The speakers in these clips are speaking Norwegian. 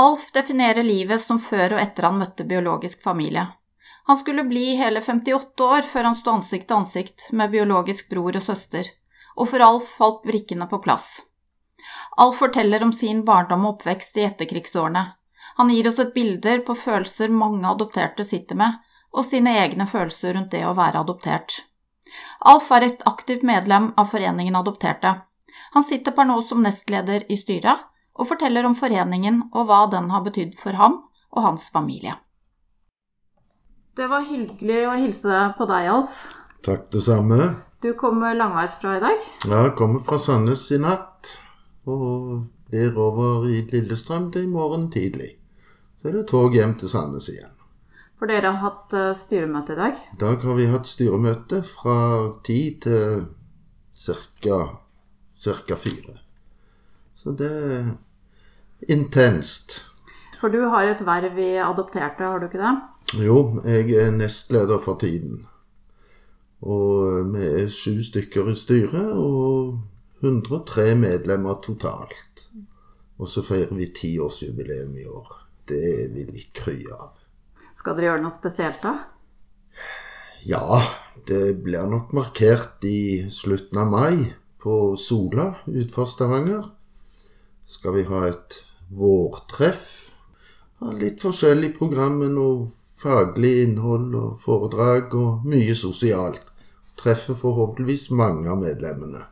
Alf definerer livet som før og etter han møtte biologisk familie. Han skulle bli hele 58 år før han sto ansikt til ansikt med biologisk bror og søster, og for Alf falt brikkene på plass. Alf forteller om sin barndom og oppvekst i etterkrigsårene. Han gir oss et bilder på følelser mange adopterte sitter med, og sine egne følelser rundt det å være adoptert. Alf er et aktivt medlem av Foreningen Adopterte. Han sitter per nå som nestleder i styret, og forteller om foreningen og hva den har betydd for ham og hans familie. Det var hyggelig å hilse på deg, Alf. Takk, det samme. Du kommer langveisfra i dag? Ja, jeg kommer fra Sandnes i natt. Og blir over i Lillestrøm til i morgen tidlig. Så er det tog hjem til Sandnes igjen. For dere har hatt uh, styremøte i dag? I dag har vi hatt styremøte fra ti til ca. fire. Så det intenst. For du har et verv i Adopterte, har du ikke det? Jo, jeg er nestleder for tiden. Og vi er sju stykker i styret og 103 medlemmer totalt. Og så feirer vi tiårsjubileum i år. Det er vi litt kry av. Skal dere gjøre noe spesielt da? Ja, det blir nok markert i slutten av mai på Sola utenfor Stavanger. Skal vi ha et vårtreff. Har litt forskjellig program med noe faglig innhold og foredrag og mye sosialt. Treffer forhåpentligvis mange av medlemmene.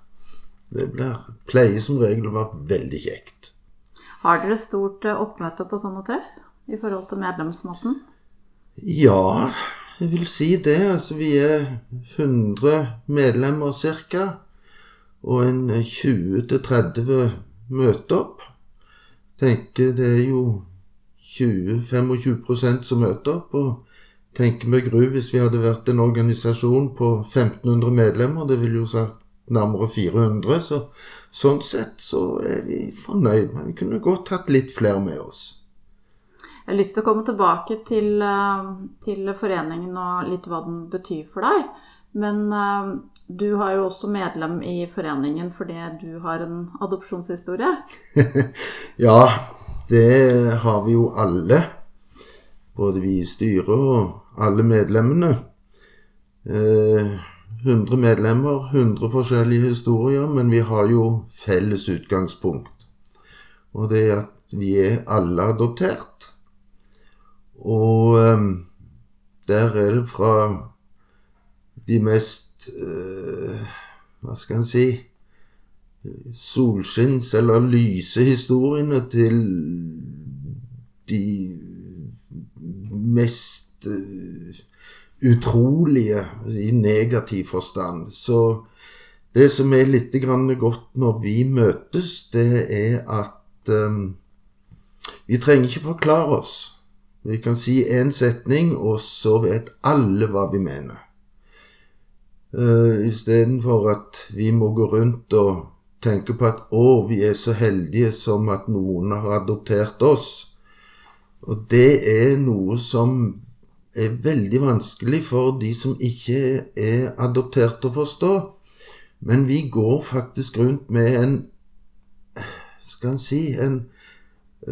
Det blir, pleier som regel å være veldig kjekt. Har dere stort eh, oppmøte på sånne treff i forhold til medlemsmassen? Ja, jeg vil si det. Altså, vi er 100 medlemmer ca. Og en 20-30 møter opp. Tenker det er jo 20-25 som møter opp. Og tenker med gru hvis vi hadde vært en organisasjon på 1500 medlemmer, det ville jo sagt nærmere 400. Så sånn sett så er vi fornøyd. Men vi kunne godt hatt litt flere med oss. Jeg har lyst til å komme tilbake til, eh, til foreningen og litt hva den betyr for deg. Men uh, du har jo også medlem i foreningen fordi du har en adopsjonshistorie? ja, det har vi jo alle. Både vi i styret og alle medlemmene. Eh, 100 medlemmer, 100 forskjellige historier, men vi har jo felles utgangspunkt. Og det er at vi er alle adoptert. Og eh, der er det fra de mest eh, Hva skal en si solskinns- eller lyse historiene til de mest uh, utrolige i negativ forstand. Så det som er litt godt når vi møtes, det er at um, vi trenger ikke forklare oss. Vi kan si én setning, og så vet alle hva vi mener. Uh, Istedenfor at vi må gå rundt og tenke på at å, vi er så heldige som at noen har adoptert oss. Og det er noe som er veldig vanskelig for de som ikke er adoptert å forstå. Men vi går faktisk rundt med en skal en si en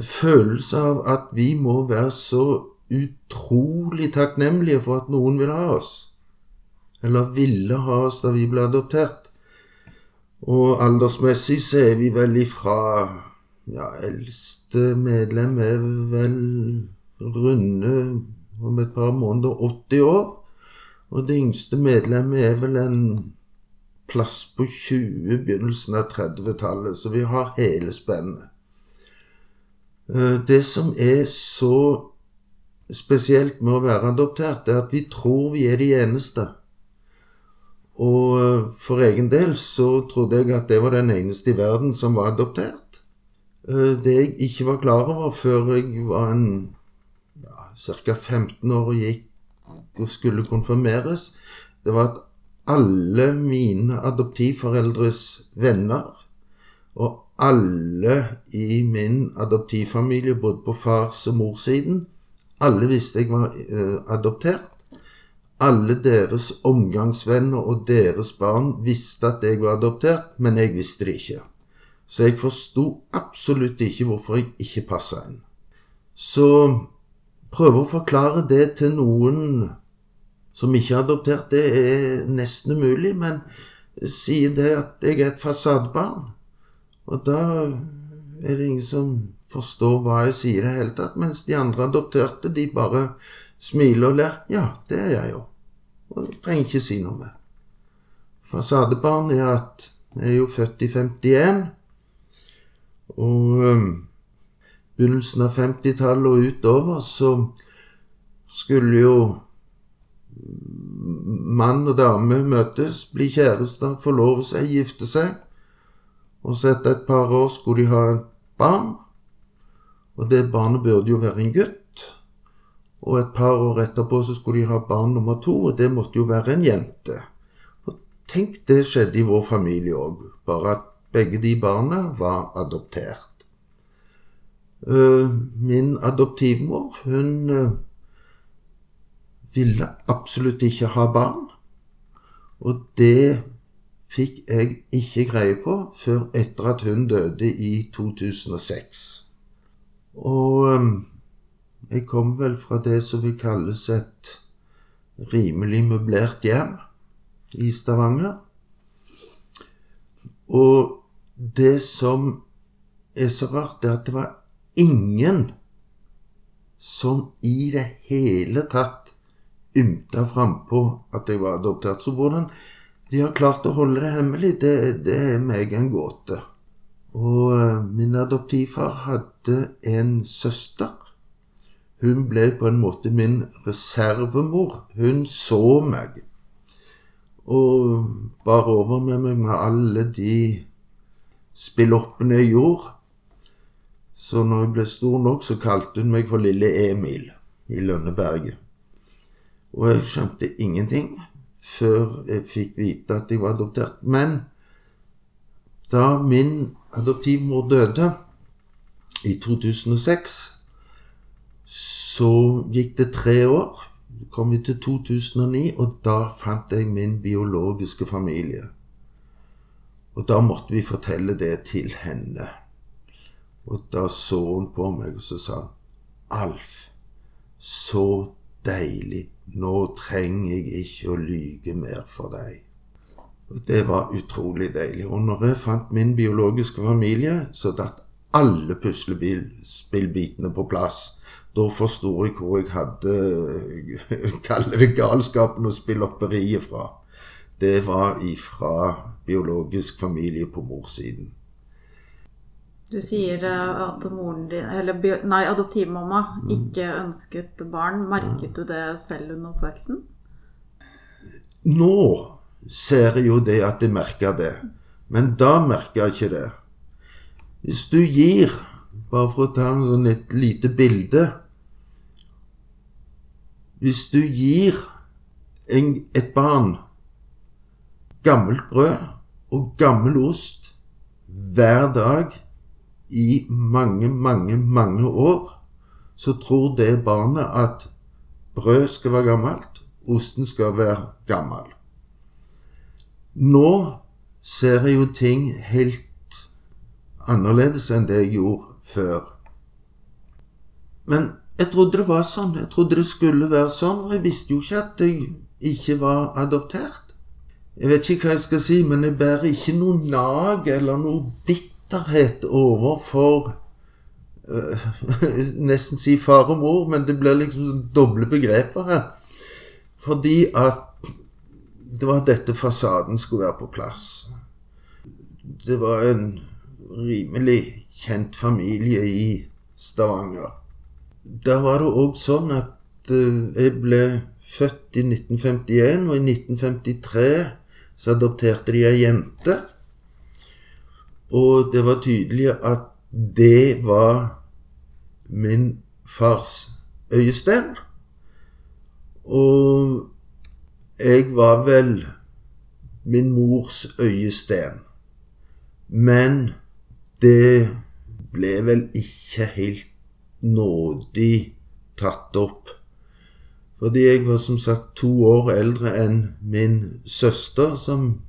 følelse av at vi må være så utrolig takknemlige for at noen vil ha oss. Eller ville ha oss da vi ble adoptert. Og aldersmessig så er vi vel ifra Ja, eldste medlem er vel runde om et par måneder 80 år. Og det yngste medlemmet er vel en plass på 20, begynnelsen av 30-tallet. Så vi har hele spennet. Eh, det som er så spesielt med å være adoptert, er at vi tror vi er de eneste. Og eh, for egen del så trodde jeg at det var den eneste i verden som var adoptert. Eh, det jeg ikke var klar over før jeg var en ja, ca. 15 år og gikk og skulle konfirmeres, det var at alle mine adoptivforeldres venner og alle i min adoptivfamilie, både på fars- og morssiden, alle visste jeg var uh, adoptert alle deres omgangsvenner og deres barn visste at jeg var adoptert, men jeg visste det ikke. Så jeg forsto absolutt ikke hvorfor jeg ikke passa inn. Så prøve å forklare det til noen som ikke er adoptert, det er nesten umulig. Men sier det at jeg er et fasadebarn, og da er det ingen som forstår hva jeg sier i det hele tatt, mens de andre adopterte, de bare smiler og ler. Ja, det er jeg jo. Og jeg trenger ikke si noe mer. Fasadebarn er at jeg er jo født i 51, og um, begynnelsen av 50-tallet og utover så skulle jo mann og dame møtes, bli kjærester, forlove seg, gifte seg. Og så etter et par år skulle de ha et barn. Og det barnet burde jo være en gutt. Og et par år etterpå så skulle de ha barn nummer to, og det måtte jo være en jente. Og tenk det skjedde i vår familie òg, bare at begge de barna var adoptert. Eh, min adoptivmor, hun eh, ville absolutt ikke ha barn. Og det fikk jeg ikke greie på før etter at hun døde i 2006. Og jeg kom vel fra det som vil kalles et rimelig møblert hjem i Stavanger. Og det som er så rart, er at det var ingen som i det hele tatt ymta frampå at jeg var adoptert. Så hvordan de har klart å holde det hemmelig, det, det er meg en gåte. Og uh, min adoptivfar hadde en søster. Hun ble på en måte min reservemor. Hun så meg. Og bar over med meg med alle de spilloppene jeg gjorde. Så når jeg ble stor nok, så kalte hun meg for Lille Emil i Lønneberget. Og jeg skjønte ingenting før jeg fikk vite at jeg var adoptert. Men da min adoptivmor døde i 2006, så gikk det tre år. Kom vi til 2009, og da fant jeg min biologiske familie. Og da måtte vi fortelle det til henne. Og da så hun på meg, og så sa hun Alf, så deilig nå trenger jeg ikke å lyge mer for deg. Og Det var utrolig deilig. Og når jeg fant min biologiske familie, så datt alle puslespillbitene på plass. Da forsto jeg hvor jeg hadde kaller det galskapen og spillopperiet fra. Det var ifra biologisk familie på morssiden. Du sier eh, at moren din, eller nei, adoptivmamma mm. ikke ønsket barn. Merket du det selv under oppveksten? Nå ser jeg jo det at jeg merker det. Men da merker jeg ikke det. Hvis du gir, bare for å ta sånn et lite bilde Hvis du gir en, et barn gammelt brød og gammel ost hver dag i mange, mange, mange år, så tror det barnet at brød skal være gammelt, osten skal være gammel. Nå ser jeg jo ting helt annerledes enn det jeg gjorde før. Men jeg trodde det var sånn. Jeg trodde det skulle være sånn, og jeg visste jo ikke at jeg ikke var adoptert. Jeg vet ikke hva jeg skal si, men jeg bærer ikke noe nag eller noe bitterhet overfor øh, Nesten si far og mor, men det blir liksom doble begreper her. Fordi at det var dette fasaden skulle være på plass. Det var en rimelig kjent familie i Stavanger. Der var det òg sånn at uh, jeg ble født i 1951, og i 1953 så adopterte de ei jente. Og det var tydelig at det var min fars øyesten. Og jeg var vel min mors øyesten. Men det ble vel ikke helt nådig tatt opp. Fordi jeg var som sagt to år eldre enn min søster, som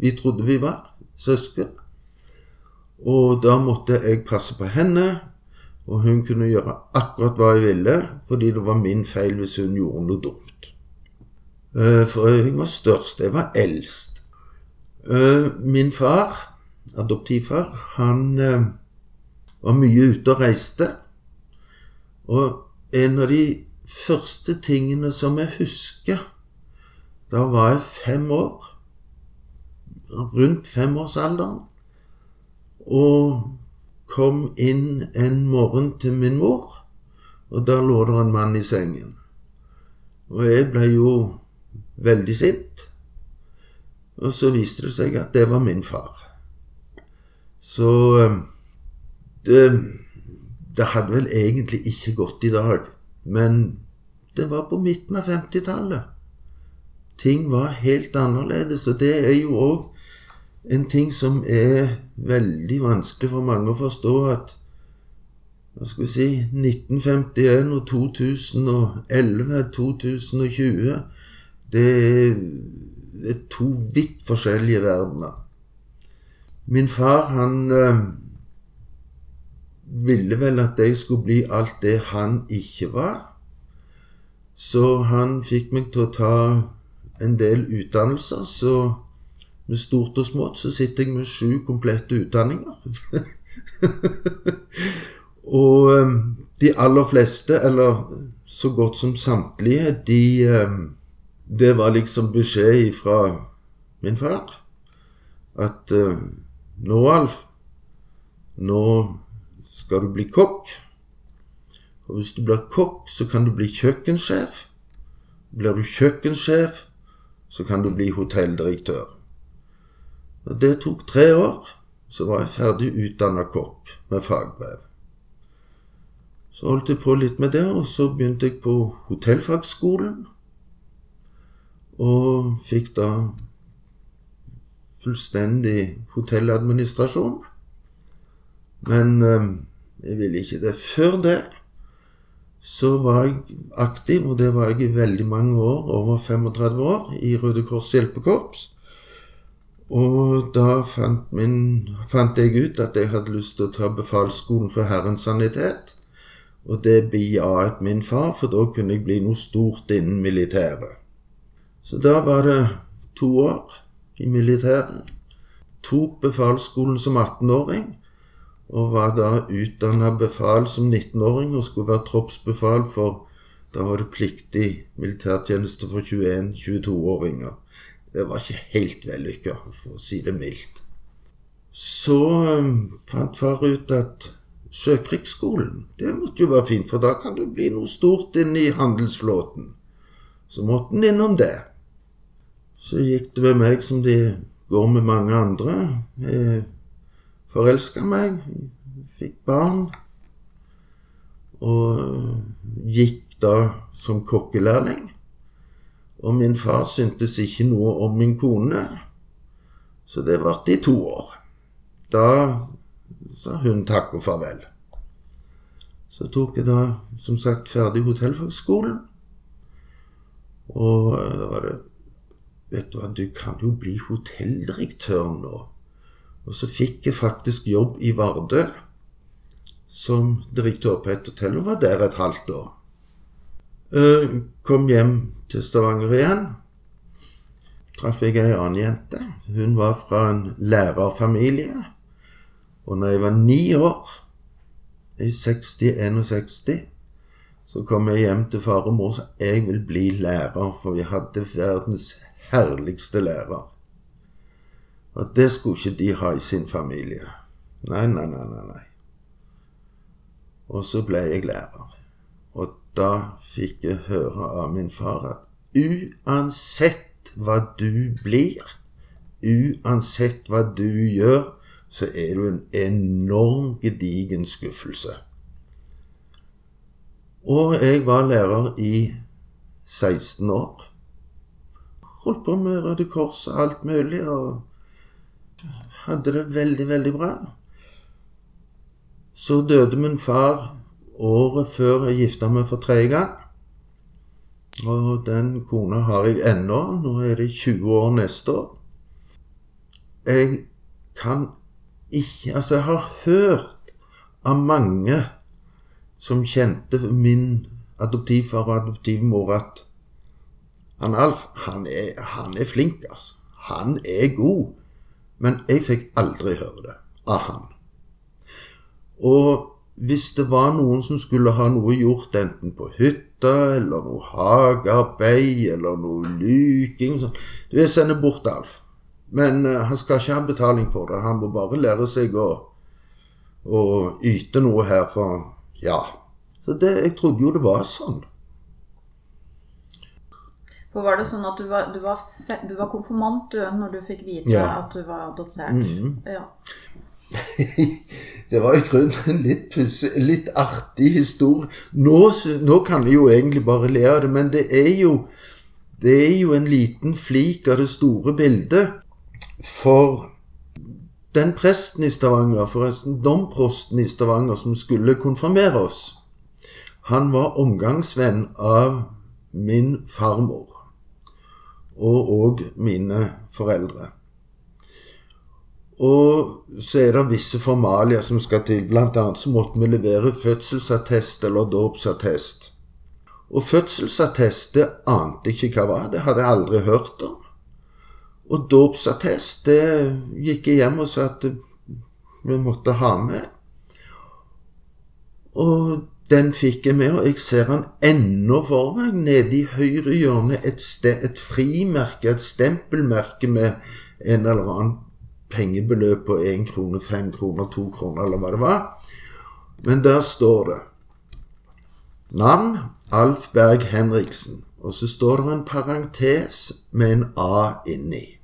vi trodde vi var søsken. Og da måtte jeg passe på henne, Og hun kunne gjøre akkurat hva jeg ville, fordi det var min feil hvis hun gjorde noe dumt. Eh, for jeg var størst, jeg var eldst. Eh, min far, adoptivfar, han eh, var mye ute og reiste. Og en av de første tingene som jeg husker Da var jeg fem år. Rundt femårsalderen. Og kom inn en morgen til min mor, og der lå det en mann i sengen. Og jeg ble jo veldig sint. Og så viste det seg at det var min far. Så eh, det, det hadde vel egentlig ikke gått i dag, men det var på midten av 50-tallet. Ting var helt annerledes, og det er jo òg en ting som er veldig vanskelig for mange å forstå, at hva skal vi si 1951 og 2011, 2020 Det er, to vidt forskjellige verdener. Min far, han øh, ville vel at jeg skulle bli alt det han ikke var. Så han fikk meg til å ta en del utdannelser. Så med stort og smått så sitter jeg med sju komplette utdanninger. og um, de aller fleste, eller så godt som samtlige, de um, Det var liksom beskjed fra min far at uh, nå, Alf, nå skal du bli kokk. Og hvis du blir kokk, så kan du bli kjøkkensjef. Blir du kjøkkensjef, så kan du bli hotelldirektør. Og Det tok tre år, så var jeg ferdig utdanna kokk med fagbrev. Så holdt jeg på litt med det, og så begynte jeg på hotellfagskolen. Og fikk da fullstendig hotelladministrasjon. Men øh, jeg ville ikke det. Før det så var jeg aktiv, og det var jeg i veldig mange år, over 35 år, i Røde Kors hjelpekorps. Og da fant, min, fant, jeg ut at jeg hadde lyst til å ta befalsskolen for Herrens sanitet. Og det bejaet min far, for da kunne jeg bli noe stort innen militæret. Så da var det to år i militæret. Tok befalsskolen som 18-åring, og var da utdanna befal som 19-åring og skulle være troppsbefal for Da var det pliktig militærtjeneste for 21-22-åringer. Det var ikke helt vellykka, for å si det mildt. Så um, fant far ut at Sjøkrigsskolen, det måtte jo være fint, for da kan det bli noe stort inne i handelsflåten. Så måtte han innom det. Så gikk det med meg som de går med mange andre. Jeg forelska meg, fikk barn, og gikk da som kokkelærling. Og min far syntes ikke noe om min kone, så det varte i to år. Da sa hun takk og farvel. Så tok jeg da som sagt ferdig hotellfagskolen. Og da var det Vet du hva, du kan jo bli hotelldirektør nå. Og så fikk jeg faktisk jobb i Vardø som direktør på et hotell, og var der et halvt år. Eh, kom hjem til Stavanger igjen. Traff jeg ei annen jente. Hun var fra en lærerfamilie. Og når jeg var ni år, i 60-61, så kom jeg hjem til far og mor og sa jeg vil bli lærer, for vi hadde verdens herligste lærer. Og det skulle ikke de ha i sin familie. Nei, nei, nei, nei. nei. Og så ble jeg lærer. Og da fikk jeg høre av min far at uansett hva du blir, uansett hva du gjør, så er du en enorm gedigen skuffelse. Og jeg var lærer i 16 år. Holdt på med Røde Kors og alt mulig, og hadde det veldig, veldig bra. Så døde min far året før jeg gifta meg for tredje gang. Og den kona har jeg ennå. Nå er det 20 år neste år. Jeg kan ikke Altså, jeg har hørt av mange som kjente min adoptivfar og adoptivmor, at han Alf, han er, han er flink, altså. Han er god. Men jeg fikk aldri høre det av han. Og hvis det var noen som skulle ha noe gjort, enten på hytta, eller noe hagearbeid, eller noe luking sånn. Du, jeg sender bort Alf. Men uh, han skal ikke ha betaling for det. Han må bare lære seg å, å yte noe her, for ja. Så det, jeg trodde jo det var sånn. For Var det sånn at du var, du var, du var konfirmant du, når du fikk vite ja. at du var adoptert? Mm. Ja. det var i grunnen en litt, litt artig historie. Nå, nå, kan jeg jo egentlig bare le av det, men det er, jo, det er jo en liten flik av det store bildet. For den presten i Stavanger, forresten domprosten i Stavanger, som skulle konfirmere oss, han var omgangsvenn av min farmor og òg mine foreldre. Og så er det visse formalier som skal til. Blant annet så måtte vi levere fødselsattest eller dåpsattest. Og fødselsattest, det ante jeg ikke hva var. Det hadde jeg aldri hørt om. Og dåpsattest, det gikk jeg hjem og sa at vi måtte ha med. Og den fikk jeg med, og jeg ser han ennå for meg. Nede i høyre hjørne et, et frimerke, et stempelmerke med en eller annen pengebeløp på én krone, fem kroner, to kroner, eller hva det var. Men der står det navn Alf Berg Henriksen. Og så står det en parentes med en A inni.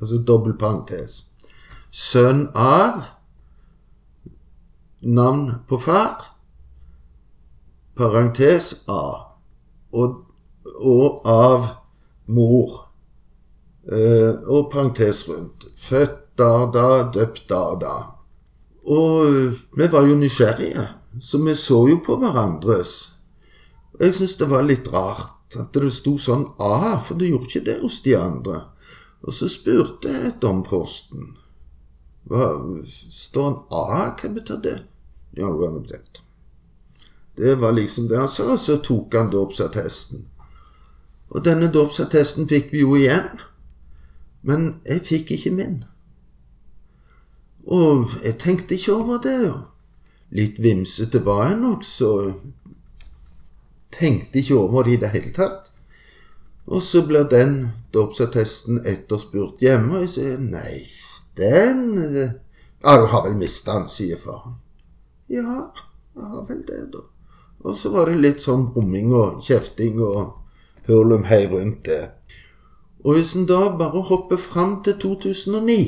Altså dobbel parentes. Sønn av Navn på far. Parentes A. Og, og av mor. Eh, og parentes rundt. Født da, da, døpt da, da. Og vi var jo nysgjerrige, så vi så jo på hverandres. Jeg syntes det var litt rart at det sto sånn A, for det gjorde ikke det hos de andre. Og så spurte jeg domprosten. Hva står en A? Hva betyr det? Ja, det var liksom det han sa, og så tok han dåpsattesten. Og denne dåpsattesten fikk vi jo igjen. Men jeg fikk ikke min. Og jeg tenkte ikke over det. Litt vimsete var jeg nok, så tenkte ikke over det i det hele tatt. Og så blir den dåpsattesten etterspurt hjemme, og jeg sier nei, den Ja, du har vel mista den, sier faren. Ja, jeg har vel det, da. Og så var det litt sånn brumming og kjefting og hurlumhei rundt det. Og hvis en da bare hopper fram til 2009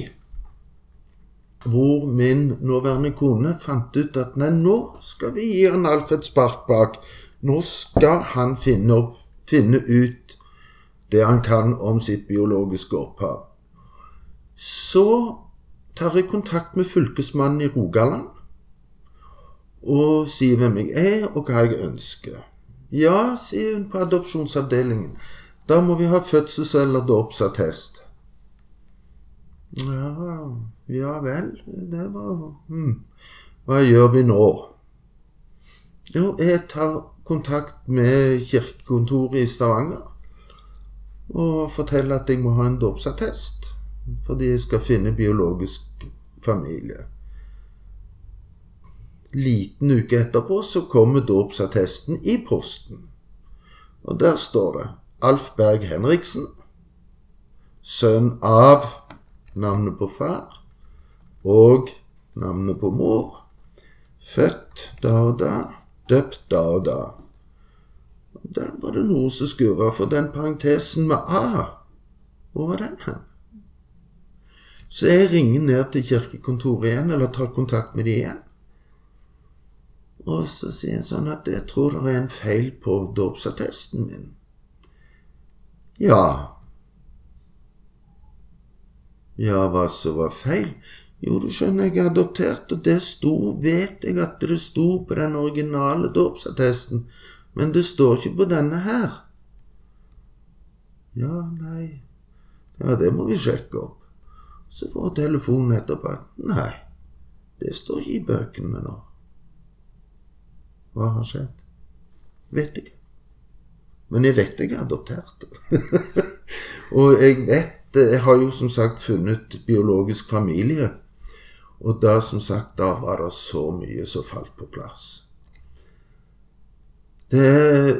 hvor min nåværende kone fant ut at nei, nå skal vi gi han Alf et spark bak. Nå skal han finne, opp, finne ut det han kan om sitt biologiske opphav. Så tar jeg kontakt med fylkesmannen i Rogaland og sier hvem jeg er, og hva jeg ønsker. Ja, sier hun på adopsjonsavdelingen. Da må vi ha fødsels- eller dåpsattest. Ja, ja vel, det var hm. Hva gjør vi nå? Jo, jeg tar kontakt med kirkekontoret i Stavanger og forteller at jeg må ha en dåpsattest fordi jeg skal finne biologisk familie. Liten uke etterpå så kommer dåpsattesten i posten. Og der står det Alf Berg Henriksen, sønn av navnet på far og navnet på mor. Født da og da, døpt da og da. Og Der var det noe som skurra, for den parentesen med A, hvor var den hen? Så jeg ringer ned til kirkekontoret igjen, eller tar kontakt med de igjen. Og så sier han sånn at jeg tror det er en feil på dåpsattesten min. Ja, ja, hva så var feil? Jo, du skjønner, jeg er adoptert, og det sto, vet jeg at det sto på den originale dåpsattesten, men det står ikke på denne her. Ja, nei Ja, det må vi sjekke opp. Så får telefonen etterpå nei, det står ikke i bøkene nå. Hva har skjedd? Vet ikke. Men jeg vet jeg er adoptert. og jeg vet Jeg har jo som sagt funnet biologisk familie. Og da, som sagt, da var det så mye som falt på plass. Det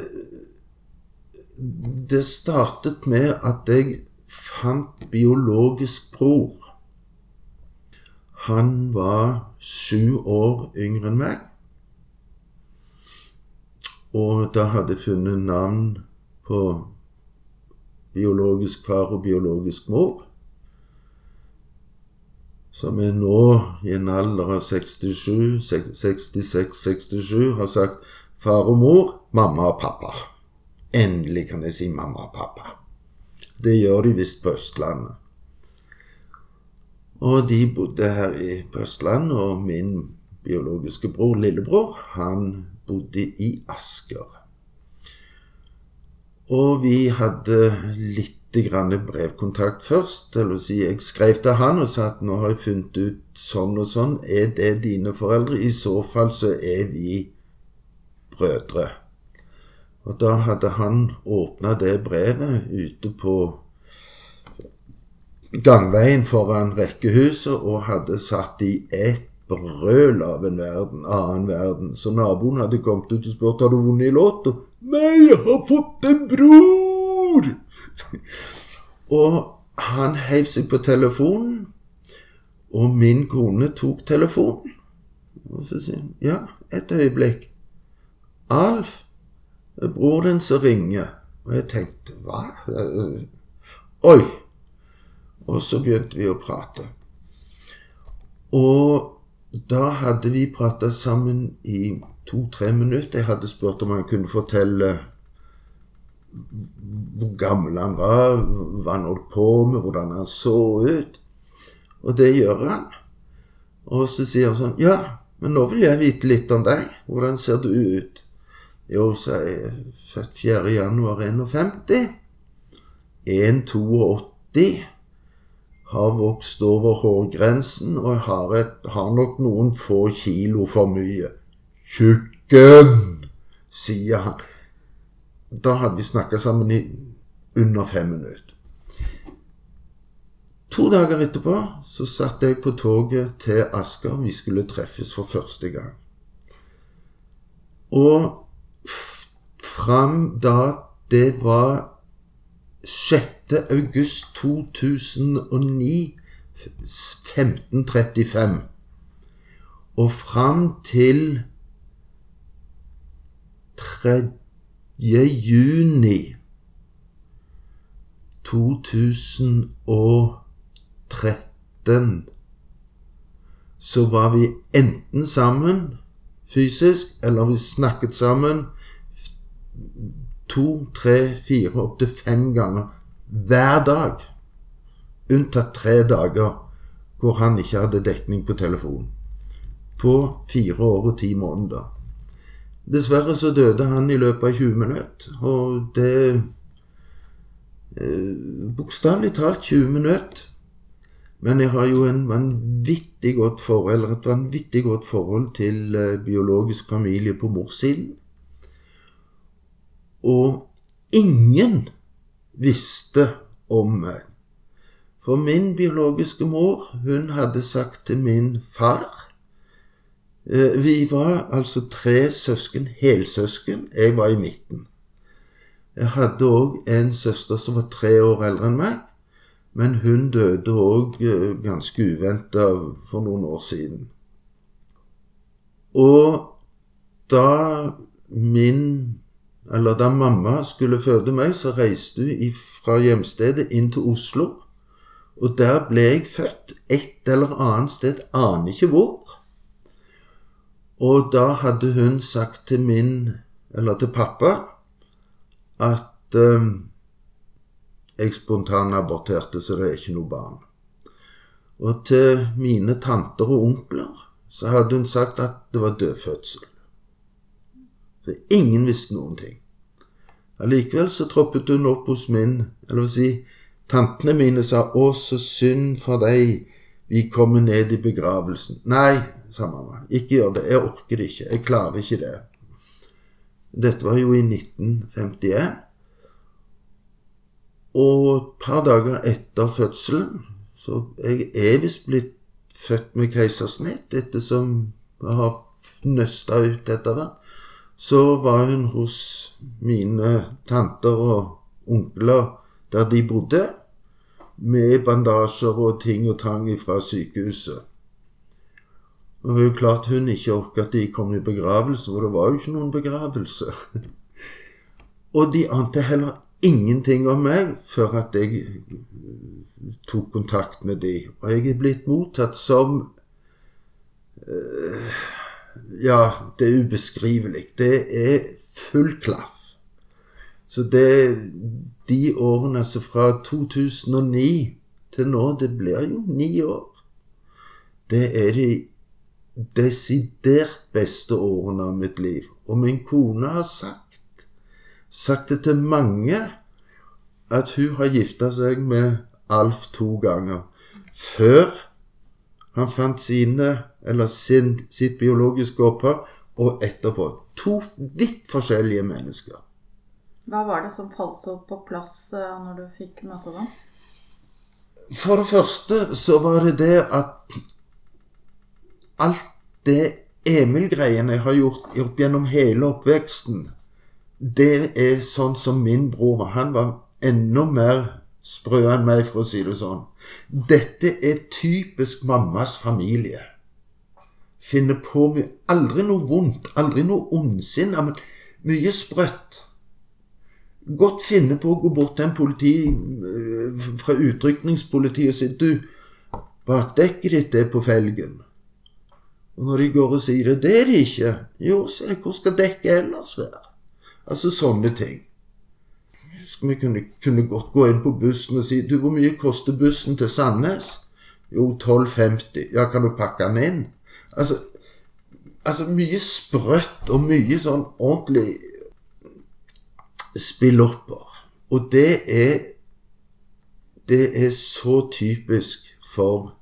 Det startet med at jeg fant biologisk bror. Han var sju år yngre enn meg. Og da hadde jeg funnet navn på biologisk far og biologisk mor. Som er nå, i en alder av 67, 66-67, har sagt far og mor, mamma og pappa. Endelig kan jeg si mamma og pappa. Det gjør de visst på Østlandet. Og de bodde her i, på og min biologiske bror, lillebror, han bodde i Asker. Og vi hadde litt grann brevkontakt først. Eller si, jeg skrev til han og sa at nå har jeg funnet ut sånn og sånn. Er det dine foreldre? I så fall så er vi brødre. Og da hadde han åpna det brevet ute på gangveien foran rekkehuset og hadde satt i et brøl av en verden, annen verden. Så naboen hadde kommet ut og spurt har du vunnet i Lotto. Nei, jeg har fått en bror! og han heiv seg på telefonen, og min kone tok telefonen. Og så sier han ja, et øyeblikk. Alf, bror din som ringer. Og jeg tenkte hva? Oi! Og så begynte vi å prate. Og da hadde vi prata sammen i to-tre minutter. Jeg hadde spurt om han kunne fortelle hvor gammel han var, hva han holdt på med, hvordan han så ut. Og det gjør han. Og så sier han sånn Ja, men nå vil jeg vite litt om deg. Hvordan ser du ut? Jo, så er jeg født 4. januar 51. 1,82 har vokst over hårgrensen og har, et, har nok noen få kilo for mye. Tjukken, sier han. Da hadde vi snakka sammen i under fem minutter. To dager etterpå så satt jeg på toget til Asker. Vi skulle treffes for første gang. Og fram da det var 6. august 2009 1535 og fram til 3. juni 2013 så var vi enten sammen fysisk, eller vi snakket sammen to, tre, fire, opptil fem ganger hver dag. Unntatt tre dager hvor han ikke hadde dekning på telefonen. På fire år og ti måneder. Dessverre så døde han i løpet av 20 minutter, og det eh, Bokstavelig talt 20 minutter. Men jeg har jo en vanvittig godt forhold, eller et vanvittig godt forhold til eh, biologisk familie på morssiden. Og ingen visste om meg. For min biologiske mor, hun hadde sagt til min far eh, Vi var altså tre søsken, helsøsken. Jeg var i midten. Jeg hadde òg en søster som var tre år eldre enn meg, men hun døde òg eh, ganske uventa for noen år siden. Og da min eller da mamma skulle føde meg, så reiste hun fra hjemstedet inn til Oslo. Og der ble jeg født et eller annet sted, aner ikke hvor. Og da hadde hun sagt til min, eller til pappa, at eh, jeg spontanaborterte, så det er ikke noe barn. Og til mine tanter og onkler så hadde hun sagt at det var dødfødsel. Så ingen visste noen ting. Allikevel så troppet hun opp hos min, eller vil si, tantene mine sa 'Å, så synd for deg, vi kommer ned i begravelsen'. Nei, sa mamma, ikke gjør det, jeg orker det ikke, jeg klarer ikke det. Dette var jo i 1951. Og et par dager etter fødselen Så jeg er visst blitt født med keisersnitt, ettersom jeg har nøsta ut etter det. Så var hun hos mine tanter og onkler der de bodde, med bandasjer og ting og tang fra sykehuset. Og Det var jo klart hun ikke orka at de kom i begravelse, for det var jo ikke noen begravelse. Og de ante heller ingenting om meg før at jeg tok kontakt med de. Og jeg er blitt mottatt som uh, Ja, det er ubeskrivelig. Det er full klaff. Så det De årene, som fra 2009 til nå, det blir jo ni år. Det er de desidert beste årene av mitt liv. Og min kone har sagt, sagt det til mange, at hun har gifta seg med Alf to ganger. Før han fant sine, eller sin, sitt biologiske opphav, og etterpå. To vidt forskjellige mennesker. Hva var det som falt så på plass eh, når du fikk møte dem? For det første så var det det at alt det Emil-greiene jeg har gjort, gjort gjennom hele oppveksten, det er sånn som min bror var. Han var enda mer sprø enn meg, for å si det sånn. Dette er typisk mammas familie. Finner på Aldri noe vondt, aldri noe ondsinn, men mye sprøtt. Godt finne på å gå bort til en politi eh, fra utrykningspolitiet og si Du, bakdekket ditt er på felgen. Og når de går og sier det, det er de ikke. Jo, se, hvor skal dekket ellers være? Altså sånne ting. Vi kunne, kunne, godt gå inn på bussen og si du, hvor mye koster bussen til Sandnes? Jo, 12,50. Ja, kan du pakke den inn? Altså, altså mye sprøtt og mye sånn ordentlig spillopper. Og det er Det er så typisk for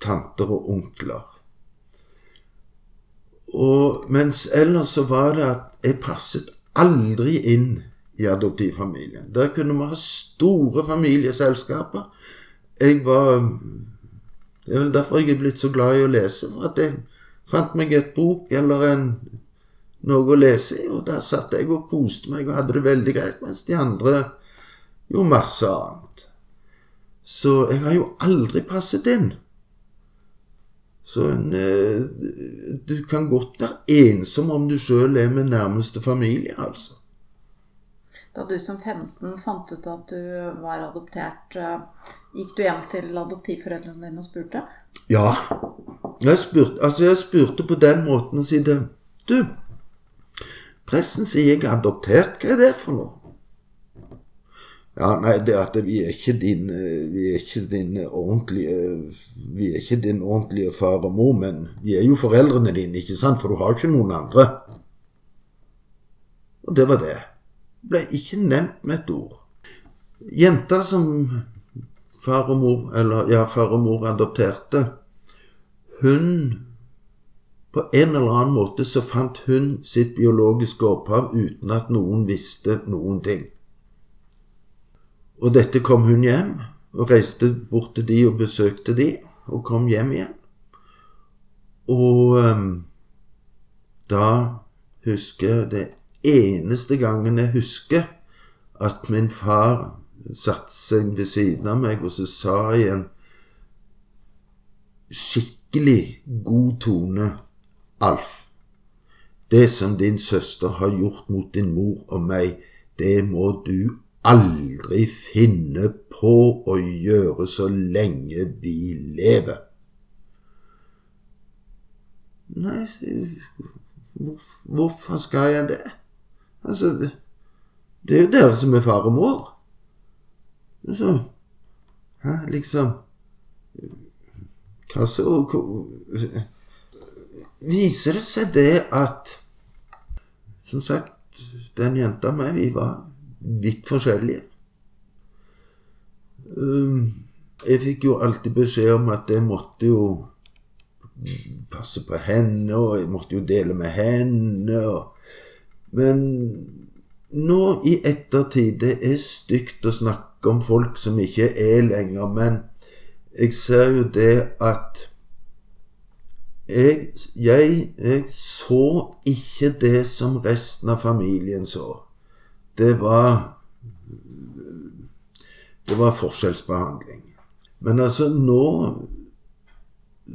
tanter og onkler. Og mens ellers så var det at jeg passet aldri inn i adoptivfamilien. Der kunne vi ha store familieselskaper. Jeg var Det er vel derfor jeg er blitt så glad i å lese. For at jeg fant meg et bok eller en, noe å lese i, og der satt jeg og koste meg og hadde det veldig greit, mens de andre gjorde masse annet. Så jeg har jo aldri passet inn. Så en, eh, du kan godt være ensom om du sjøl er med nærmeste familie, altså. Da du som 15 fant ut at du var adoptert, eh, gikk du hjem til adoptivforeldrene dine og spurte? Ja. Jeg spurte, altså jeg spurte på den måten og sa, Du, pressen sier jeg er adoptert. Hva er det for noe? Ja, nei, det at vi er ikke din, eh, vi er ikke din ordentlige Vi er ikke din ordentlige far og mor, men vi er jo foreldrene dine, ikke sant? For du har ikke noen andre. Og det var det. Ble ikke nevnt med et ord. Jenta som far og mor, eller ja, far og mor adopterte, hun På en eller annen måte så fant hun sitt biologiske opphav uten at noen visste noen ting. Og dette kom hun hjem, og reiste bort til de og besøkte de, og kom hjem igjen. Og um, da husker jeg det eneste gangen jeg husker at min far satte seg ved siden av meg, og så sa i en skikkelig god tone Alf, det som din søster har gjort mot din mor og meg, det må du aldri finne på å gjøre så lenge vi lever. Nei, hvorfor skal jeg det? Altså, det er jo dere som er far og mor. Så Hæ, liksom Hva så Viser det seg det at Som sagt, den jenta og meg, vi var vidt forskjellige. Um, jeg fikk jo alltid beskjed om at jeg måtte jo passe på henne, og jeg måtte jo dele med henne. og Men nå i ettertid Det er stygt å snakke om folk som ikke er lenger, men jeg ser jo det at jeg, jeg, jeg så ikke det som resten av familien så. Det var Det var forskjellsbehandling. Men altså, nå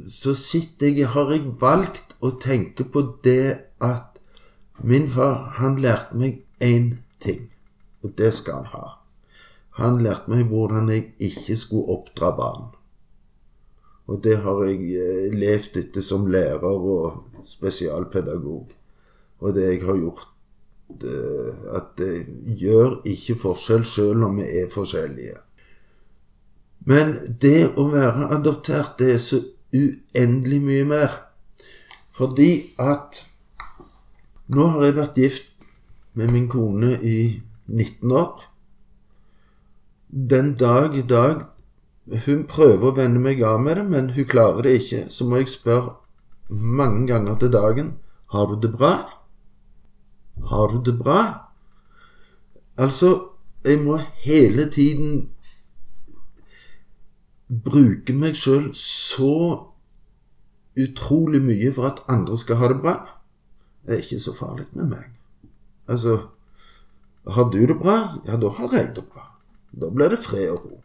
så sitter jeg Har jeg valgt å tenke på det at min far, han lærte meg én ting, og det skal han ha. Han lærte meg hvordan jeg ikke skulle oppdra barn. Og det har jeg eh, levd etter som lærer og spesialpedagog. Og det jeg har gjort At det gjør ikke forskjell sjøl om vi er forskjellige. Men det å være adoptert, det er så uendelig mye mer. Fordi at nå har jeg vært gift med min kone i 19 år. Den dag i dag Hun prøver å vende meg av med det, men hun klarer det ikke. Så må jeg spørre mange ganger til dagen Har du det bra? Har du det bra? Altså, jeg må hele tiden bruke meg sjøl så utrolig mye for at andre skal ha det bra. Det er ikke så farlig med meg. Altså, har du det bra, ja, da har jeg det bra. Da blir det fred og ro.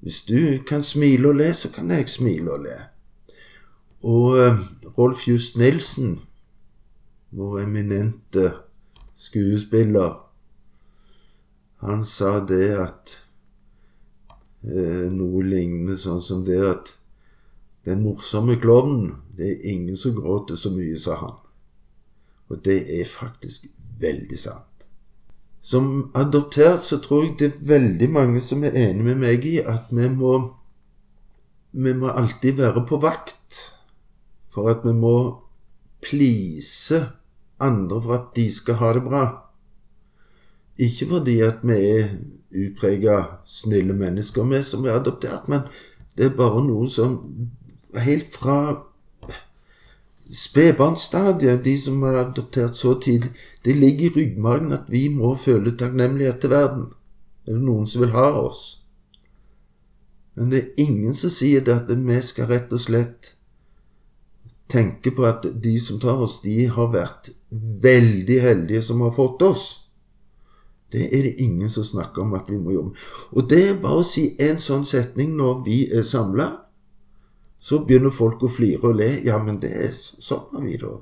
Hvis du kan smile og le, så kan jeg smile og le. Og uh, Rolf Just Nilsen, vår eminente skuespiller, han sa det at uh, Noe lignende sånn som det at den morsomme klovnen, det er ingen som gråter så mye sa han. Og det er faktisk veldig sant. Som adoptert så tror jeg det er veldig mange som er enig med meg i at vi må Vi må alltid være på vakt for at vi må please andre for at de skal ha det bra. Ikke fordi at vi er utprega snille mennesker, vi som er adoptert, men det er bare noe som helt fra spedbarnsstadiet, de som er adoptert så tidlig, det ligger i ryggmargen at vi må føle takknemlighet til verden. Er det noen som vil ha oss? Men det er ingen som sier det at vi skal rett og slett tenke på at de som tar oss, de har vært veldig heldige som har fått oss. Det er det ingen som snakker om at vi må jobbe Og det er bare å si en sånn setning når vi er samla så begynner folk å flire og le. Ja, men det er sånn er vi, da.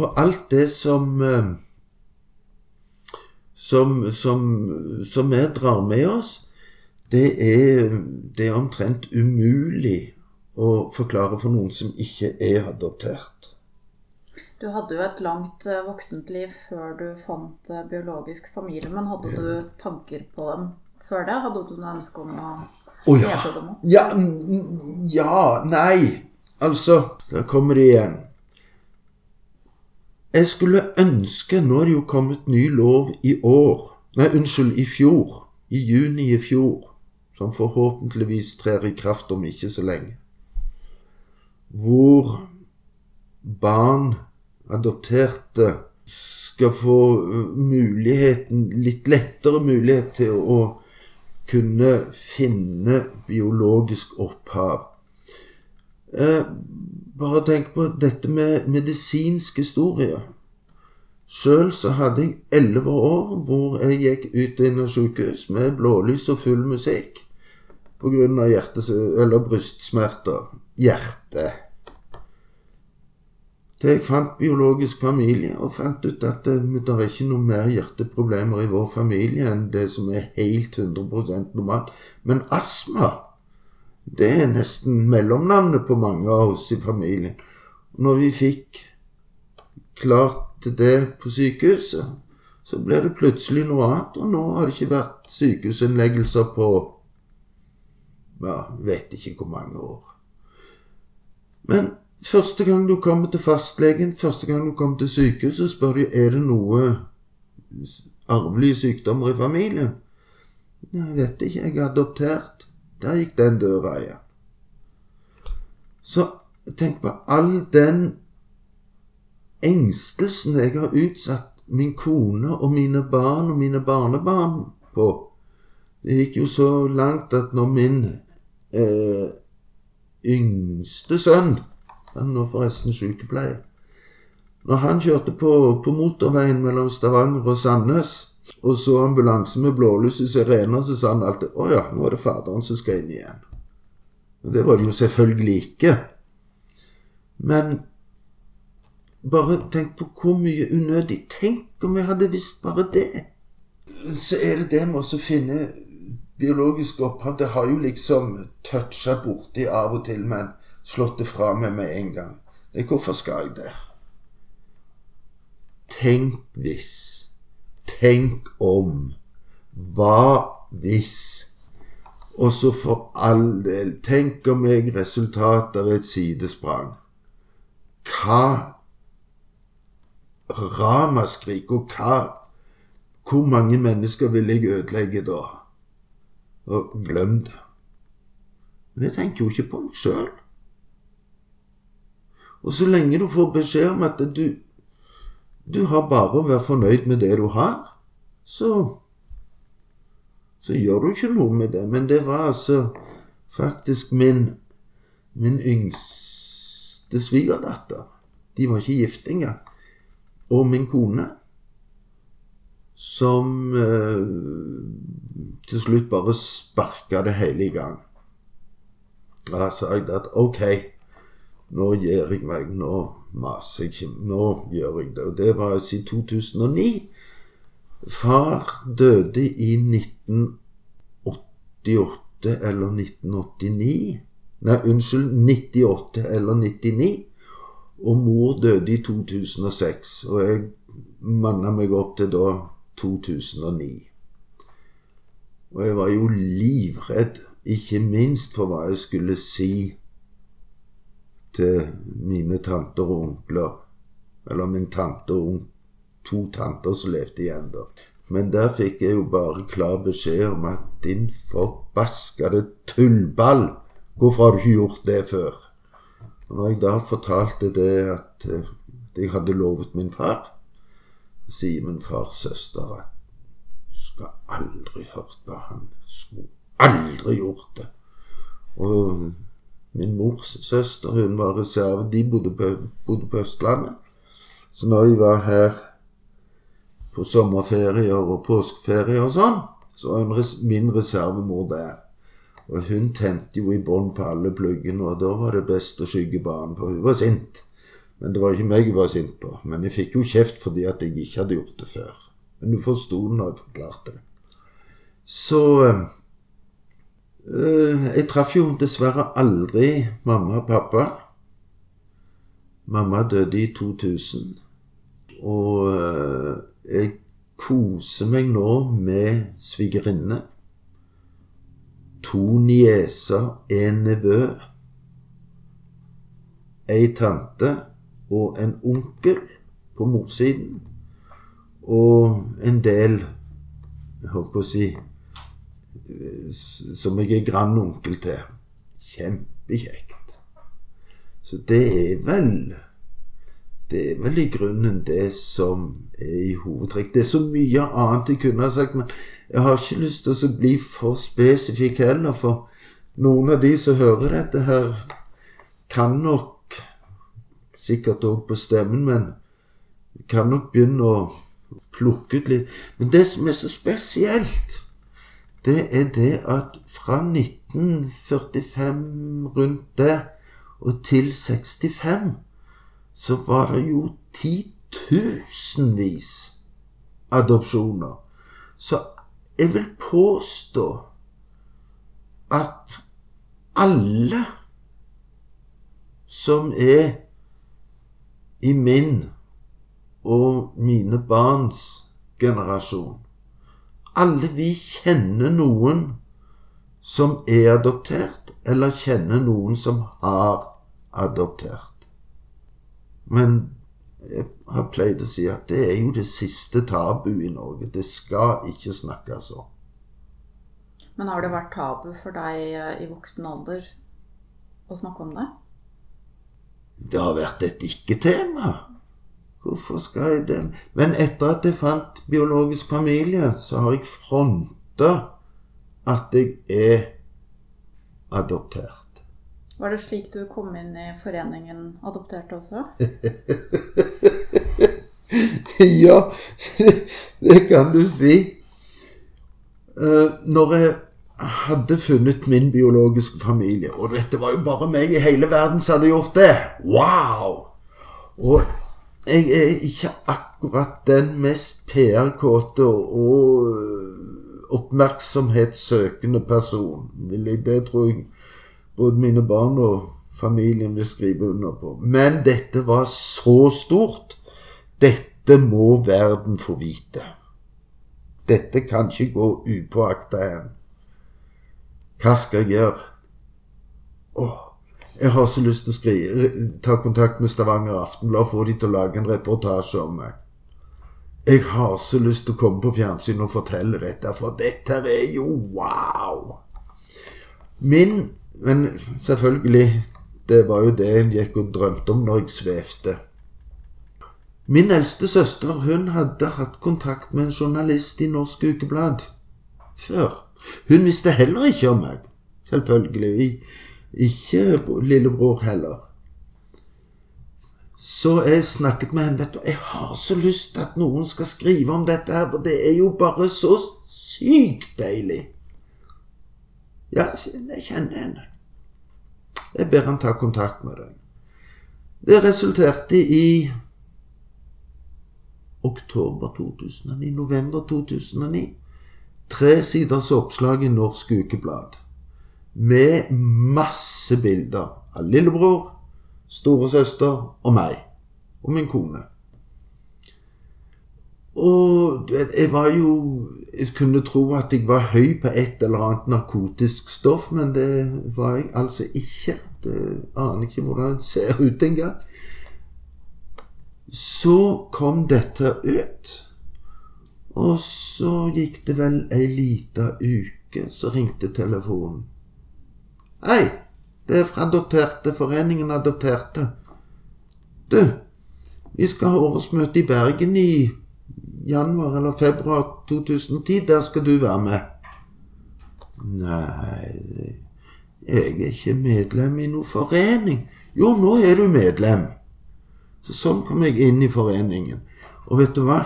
Og alt det som eh, som, som, som vi drar med oss, det er, det er omtrent umulig å forklare for noen som ikke er adoptert. Du hadde jo et langt voksent voksentliv før du fant eh, biologisk familie, men hadde du tanker på dem før det? Hadde du noe ønske om å Oh, ja. ja. Ja, nei. Altså, da kommer det igjen. Jeg skulle ønske Nå er det jo kommet ny lov i år. Nei, unnskyld, i fjor. I juni i fjor. Som forhåpentligvis trer i kraft om ikke så lenge. Hvor barn, adopterte, skal få uh, muligheten, litt lettere mulighet til å kunne finne biologisk opphav. Eh, bare tenk på dette med medisinsk historie. Sjøl så hadde jeg elleve år hvor jeg gikk ut inn av sykehus med blålys og full musikk pga. brystsmerter. Hjerte til jeg fant biologisk familie og fant ut at det, det er ikke noe mer hjerteproblemer i vår familie enn det som er helt 100% normalt. Men astma, det er nesten mellomnavnet på mange av oss i familien. Når vi fikk klart det på sykehuset, så ble det plutselig noe annet, og nå har det ikke vært sykehusinnleggelser på ja, vet ikke hvor mange år. Men Første gang du kommer til fastlegen, første gang du kommer til sykehuset, spør de er det noe arvelige sykdommer i familien. Jeg vet ikke, jeg er adoptert. Der gikk den døra igjen. Så tenk på all den engstelsen jeg har utsatt min kone og mine barn og mine barnebarn på. Det gikk jo så langt at når min eh, yngste sønn Han er nå forresten sykepleier. Når han kjørte på, på motorveien mellom Stavanger og Sandnes og så ambulansen med blålys i sirener, så sa han alltid 'Å ja, nå er det faderen som skal inn igjen'. Og det var det jo selvfølgelig ikke. Men bare tenk på hvor mye unødig Tenk om vi hadde visst bare det. Så er det det med å finne biologisk opphav. Det har jo liksom toucha borti av og til, men slått det fra meg med en gang. Det, hvorfor skal jeg det? Tenk hvis. Tenk om. Hva hvis? Og så for all del, tenk om jeg resultatet av et sidesprang. Hva ramaskrik, og hva Hvor mange mennesker vil jeg ødelegge da? Og glem det. Men jeg tenker jo ikke på meg sjøl. Og så lenge du får beskjed om at du, du har bare å være fornøyd med det du har, så så gjør du ikke noe med det. Men det var altså faktisk min min yngste svigerdatter. De var ikke gift engang. Og min kone. Som eh, til slutt bare sparka det hele i gang. Da sa jeg at ok, nå gjør jeg meg. Nå maser jeg ikke. Nå gjør jeg det. Og det var altså i 2009. Far døde i 1988 eller 1989. Nei, unnskyld, 98 eller 99. Og mor døde i 2006. Og jeg manna meg opp til da 2009. Og jeg var jo livredd, ikke minst for hva jeg skulle si til mine tanter og onkler. Eller min tante og to tanter som levde igjen da. Men der fikk jeg jo bare klar beskjed om at din forbaskede tullball, hvorfor har du ikke gjort det før? Og når jeg da fortalte det at jeg hadde lovet min far, sier min fars søster at skal aldri hørt på han. Skulle aldri gjort det. Og min mors søster, hun var reserve. De bodde på, bodde på Østlandet. Så når vi var her på sommerferier og påskeferie og sånn, så var hun min reservemor der. Og hun tente jo i bånn på alle pluggene, og da var det best å skygge barn, for hun var sint. Men det var ikke meg hun var sint på. Men jeg fikk jo kjeft fordi at jeg ikke hadde gjort det før. Men hun forsto det når jeg forklarte det. Så øh, Jeg traff jo dessverre aldri mamma og pappa. Mamma døde i 2000. Og øh, jeg koser meg nå med svigerinne. To nieser, en nevø, ei tante og en onkel på morssiden. Og en del jeg holdt på å si som jeg er grandonkel til. Kjempekjekt. Så det er vel Det er vel i grunnen det som er i hovedtrekk. Det er så mye annet jeg kunne ha sagt, men jeg har ikke lyst til å bli for spesifikk heller, for noen av de som hører dette her, kan nok sikkert òg på stemmen, men kan nok begynne å plukke ut litt. Men det som er så spesielt, det er det at fra 1945 rundt det og til 65 så var det jo titusenvis adopsjoner. Så jeg vil påstå at alle som er i min og mine barns generasjon Alle vi kjenner noen som er adoptert, eller kjenner noen som har adoptert. Men jeg har pleid å si at det er jo det siste tabu i Norge. Det skal ikke snakkes om. Men har det vært tabu for deg i voksen alder å snakke om det? Det har vært et ikke-tema. Hvorfor skal jeg det? Men etter at jeg fant biologisk familie, så har jeg fronta at jeg er adoptert. Var det slik du kom inn i foreningen Adopterte også? ja, det kan du si. Eh, når jeg hadde funnet min biologiske familie, og dette var jo bare meg i hele verden som hadde gjort det Wow! Og jeg er ikke akkurat den mest PR-kåte og oppmerksomhetssøkende person. Det tror jeg både mine barn og familien vil skrive under på. Men dette var så stort dette må verden få vite. Dette kan ikke gå upåakta hen. Hva skal jeg gjøre? Åh, jeg har så lyst til å skrive, ta kontakt med Stavanger Aftenblad og få de til å lage en reportasje om meg. Jeg har så lyst til å komme på fjernsyn og fortelle dette, for dette er jo wow! Min Men selvfølgelig, det var jo det en gikk og drømte om når jeg svevde. Min eldste søster hun hadde hatt kontakt med en journalist i Norsk Ukeblad før. Hun visste heller ikke om meg. Selvfølgelig. Ikke lillebror heller. Så jeg snakket med henne. vet du, Jeg har så lyst til at noen skal skrive om dette, her, for det er jo bare så sykt deilig. Ja, jeg kjenner henne. Jeg ber han ta kontakt med deg. Det resulterte i oktober 2009, november 2009. Tre siders oppslag i Norsk Ukeblad med masse bilder av lillebror, storesøster og meg. Og min kone. Og jeg var jo Jeg kunne tro at jeg var høy på et eller annet narkotisk stoff, men det var jeg altså ikke. Det aner ikke hvordan det ser ut engang. Så kom dette ut. Og så gikk det vel ei lita uke, så ringte telefonen. Hei, det er fra Adopterte, Foreningen Adopterte. Du, vi skal ha årsmøte i Bergen i januar eller februar 2010. Der skal du være med. Nei, jeg er ikke medlem i noen forening. Jo, nå er du medlem. Så sånn kom jeg inn i foreningen. Og vet du hva?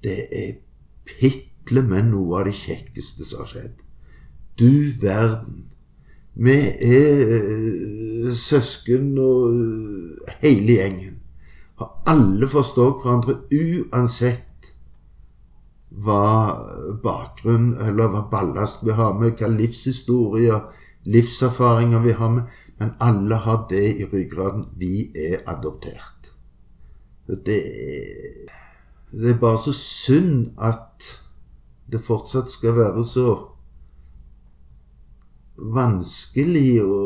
Det er pitle med noe av det kjekkeste som har skjedd. Du verden. Vi er uh, søsken og uh, hele gjengen. Har alle forstått hverandre uansett hva bakgrunn eller hva ballast vi har med, hva livshistorier, livserfaringer vi har med. Men alle har det i ryggraden. Vi er adoptert. Det er, det er bare så synd at det fortsatt skal være så vanskelig å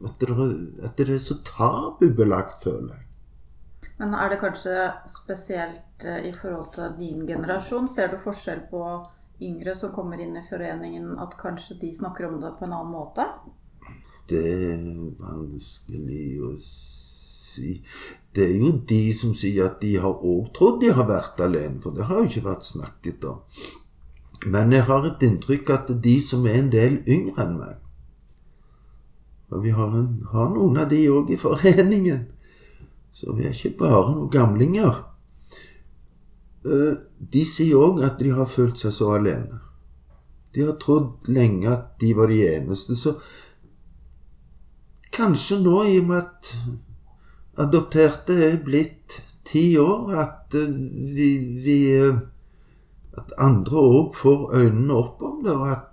at det, at det er så tabubelagt, føler jeg. Men er det kanskje spesielt eh, i forhold til din generasjon? Ser du forskjell på yngre som kommer inn i foreningen, at kanskje de snakker om det på en annen måte? Det er vanskelig å si. Det er jo de som sier at de har òg trodd de har vært alene, for det har jo ikke vært snakket om. Men jeg har et inntrykk at de som er en del yngre enn meg Og vi har, en, har noen av de òg i foreningen. Så vi er ikke bare noen gamlinger. Eh, de sier òg at de har følt seg så alene. De har trodd lenge at de var de eneste. Så Kanskje nå, i og med at adopterte er blitt ti år, at eh, vi, vi eh, At andre òg får øynene opp om det, og at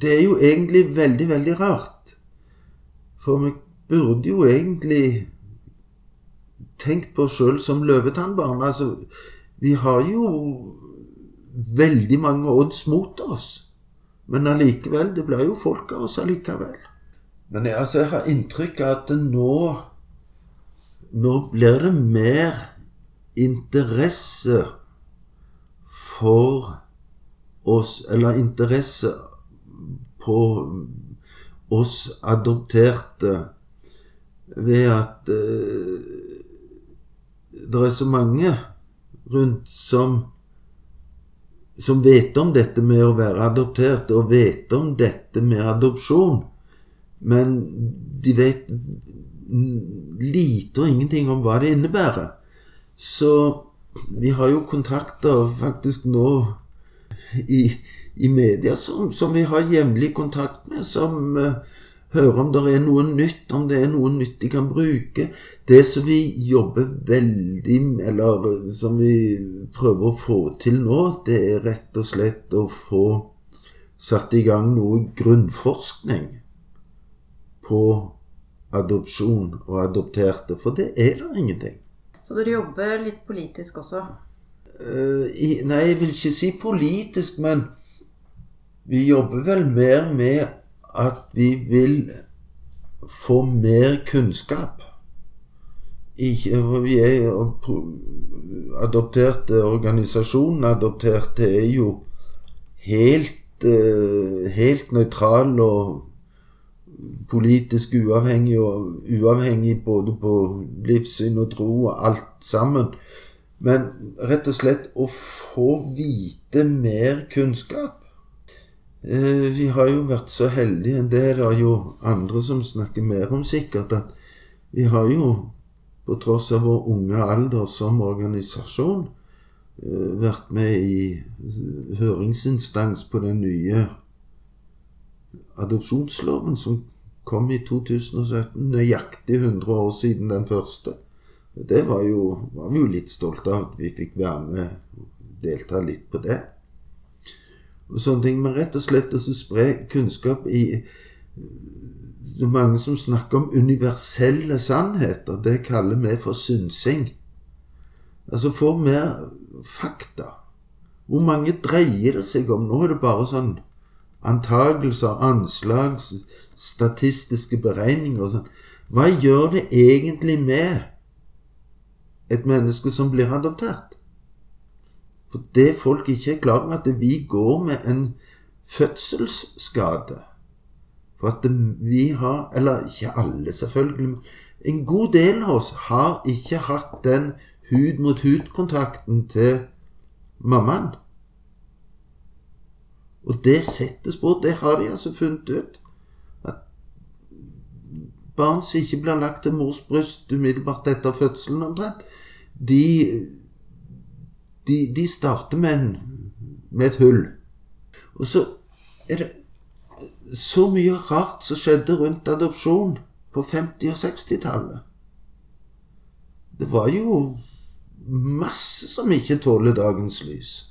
Det er jo egentlig veldig, veldig rart. For vi burde jo egentlig tenkt på oss sjøl som løvetannbarn. Altså, vi har jo veldig mange odds mot oss. Men allikevel, det blir jo folk av oss allikevel. Men jeg, altså, jeg har inntrykk av at nå Nå blir det mer interesse for oss Eller interesse på oss adopterte ved at eh, det er så mange rundt som som vet om dette med å være adoptert, og vet om dette med adopsjon, men de vet lite og ingenting om hva det innebærer. Så vi har jo kontakter faktisk nå i, i media som, som, vi har jevnlig kontakt med, som uh, hører om det er noe nytt, om det er noe nytt de kan bruke. Det som vi jobber veldig med, Eller som vi prøver å få til nå, det er rett og slett å få satt i gang noe grunnforskning på adopsjon og adopterte, for det er det ingenting. Så dere jobber litt politisk også? Uh, i, nei, jeg vil ikke si politisk, men vi jobber vel mer med at vi vil få mer kunnskap. Ikke, vi er adopterte organisasjonen. Adopterte er jo helt, eh, helt nøytral og politisk uavhengig og uavhengig både på livssyn og tro og alt sammen. Men rett og slett å få vite mer kunnskap Eh, vi har jo vært så heldige, det er det jo andre som snakker mer om sikkert, at vi har jo, på tross av vår unge alder som organisasjon, eh, vært med i høringsinstans på den nye adopsjonsloven som kom i 2017, nøyaktig 100 år siden den første. Det var, jo, var vi jo litt stolte av at vi fikk være med og delta litt på det og sånne ting. Men rett og slett å spre kunnskap i Det er mange som snakker om universelle sannheter. Det kaller vi for synsing. Altså få mer fakta. Hvor mange dreier det seg om? Nå er det bare sånn antagelser, anslag, statistiske beregninger og sånn. Hva gjør det egentlig med et menneske som blir adoptert? For det folk ikke er klar over, at vi går med en fødselsskade. For at vi har Eller ikke alle, selvfølgelig. En god del av oss har ikke hatt den hud-mot-hud-kontakten til mammaen. Og det settes på. Det har de altså funnet ut. At barn som ikke blir lagt til mors bryst umiddelbart etter fødselen omtrent, de de, de starter med, en, med et hull. Og så er det så mye rart som skjedde rundt adopsjon på 50- og 60-tallet. Det var jo masse som ikke tåler dagens lys.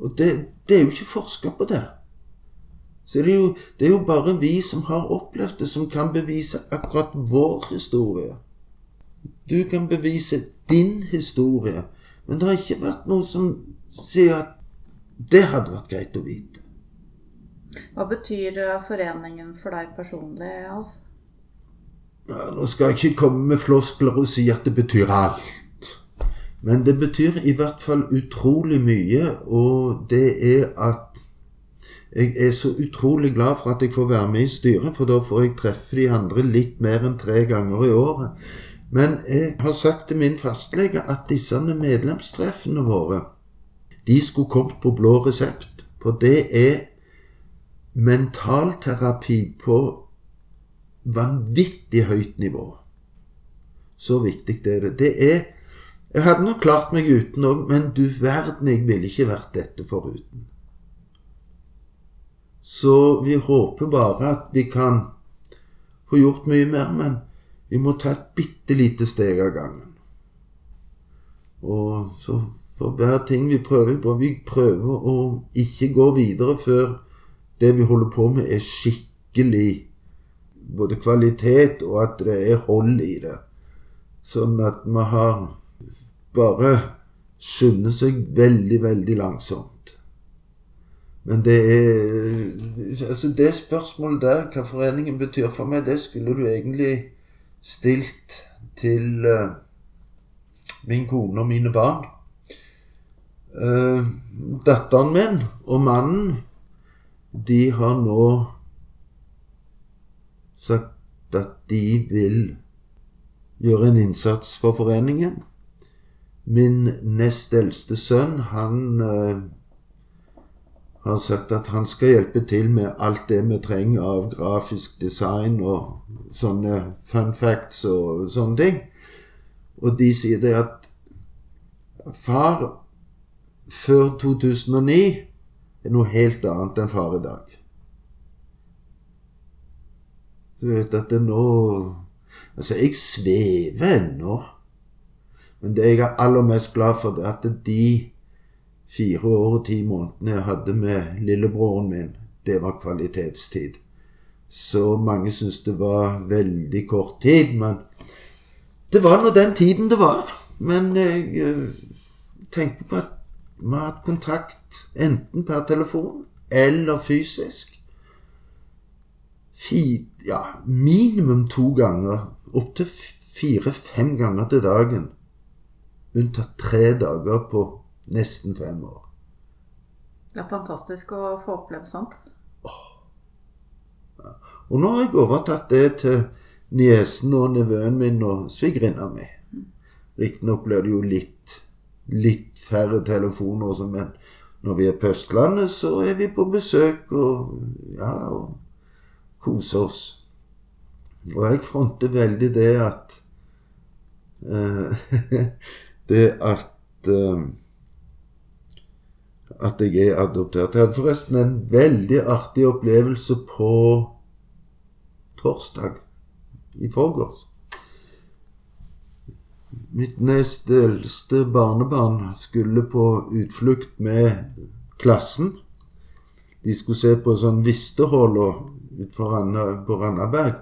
Og det, det er jo ikke forska på det. Så det er, jo, det er jo bare vi som har opplevd det, som kan bevise akkurat vår historie. Du kan bevise din historie, men det har ikke vært noe som sier at det hadde vært greit å vite. Hva betyr eh, foreningen for deg personlig, Alf? Ja, nå skal jeg ikke komme med floskler og si at det betyr alt. Men det betyr i hvert fall utrolig mye, og det er at jeg er så utrolig glad for at jeg får være med i styret, for da får jeg treffe de andre litt mer enn tre ganger i året. Men jeg har sagt til min fastlege at disse medlemstreffene våre de skulle kommet på blå resept. For det er mentalterapi på vanvittig høyt nivå. Så viktig det er det. Det er Jeg hadde nok klart meg uten òg, men du verden, jeg ville ikke vært dette foruten. Så vi håper bare at vi kan få gjort mye mer, men vi må ta et bitte lite steg av gangen. Og så for hver ting vi prøver på Vi prøver å ikke gå videre før det vi holder på med, er skikkelig både kvalitet og at det er hold i det. Sånn at vi har bare skynder seg veldig, veldig langsomt. Men det er Altså, det spørsmålet der, hva foreningen betyr for meg, det skulle du egentlig stilt til uh, min kone og mine barn. Uh, datteren min og mannen, de har nå sagt at de vil gjøre en innsats for foreningen. Min nest eldste sønn, han eh, har sagt at han skal hjelpe til med alt det vi trenger av grafisk design og sånne fun facts og sånne ting. Og de sier det at far før 2009 er noe helt annet enn far i dag. Du vet at det nå Altså, jeg svever ennå. Men det jeg er aller mest glad for, det er at de fire år og ti månedene jeg hadde med lillebroren min, det var kvalitetstid. Så mange syntes det var veldig kort tid, men det var nå den tiden det var. Men jeg eh, tenker på at vi har hatt kontakt enten per telefon eller fysisk. Fi, ja, minimum to ganger. Opptil fire-fem ganger til dagen. Unntatt tre dager på nesten fem år. Det er fantastisk å få oppleve sånt. Og nå har jeg overtatt det til niesen og nevøen min og svigerinna mi. Riktignok blir det jo litt, litt færre telefoner, og sånn, men når vi er på Østlandet, så er vi på besøk og ja, og koser oss. Og jeg fronter veldig det at eh, Det at uh, at jeg er adoptert. Jeg hadde forresten en veldig artig opplevelse på torsdag i forgårs. Mitt nest eldste barnebarn skulle på utflukt med klassen. De skulle se på sånn Vistehola på Randaberg.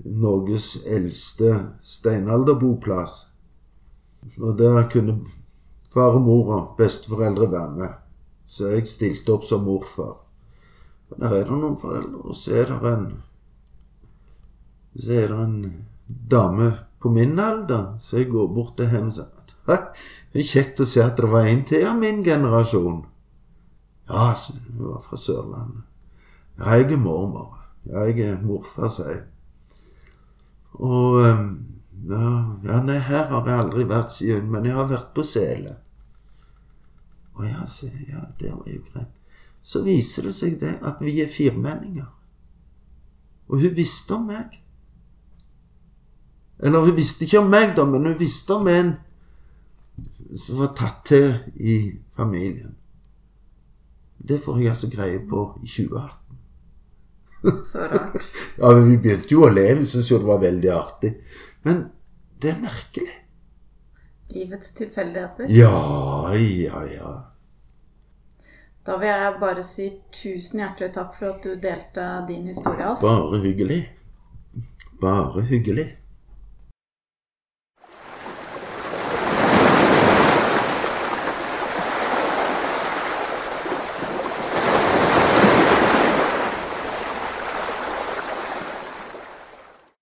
Norges eldste steinalderboplass. Og der kunne far og mor og besteforeldre være med. Så jeg stilte opp som morfar. Og der er det noen foreldre, og så er det en Så er det en dame på min alder, så jeg går bort til henne og sier det er kjekt å se at det var en til av min generasjon. Ja, hun var fra Sørlandet. Ja, jeg er mormor. Ja, jeg er morfar, sier jeg. Og ja, ja, nei, her har jeg aldri vært, sier hun, men jeg har vært på Sele. Å ja, sier jeg. Ja, det var jo greit. Så viser det seg det at vi er firmenninger. Og hun visste om meg. Eller hun visste ikke om meg, da, men hun visste om en som var tatt til i familien. Det får jeg altså greie på i 2018. Så rart. ja, men Vi begynte jo å le. Vi syntes jo det var veldig artig. Men det er merkelig. Livets tilfeldigheter. Ja, ja, ja. Da vil jeg bare si tusen hjertelig takk for at du delte din historie, Alf. Bare hyggelig. Bare hyggelig.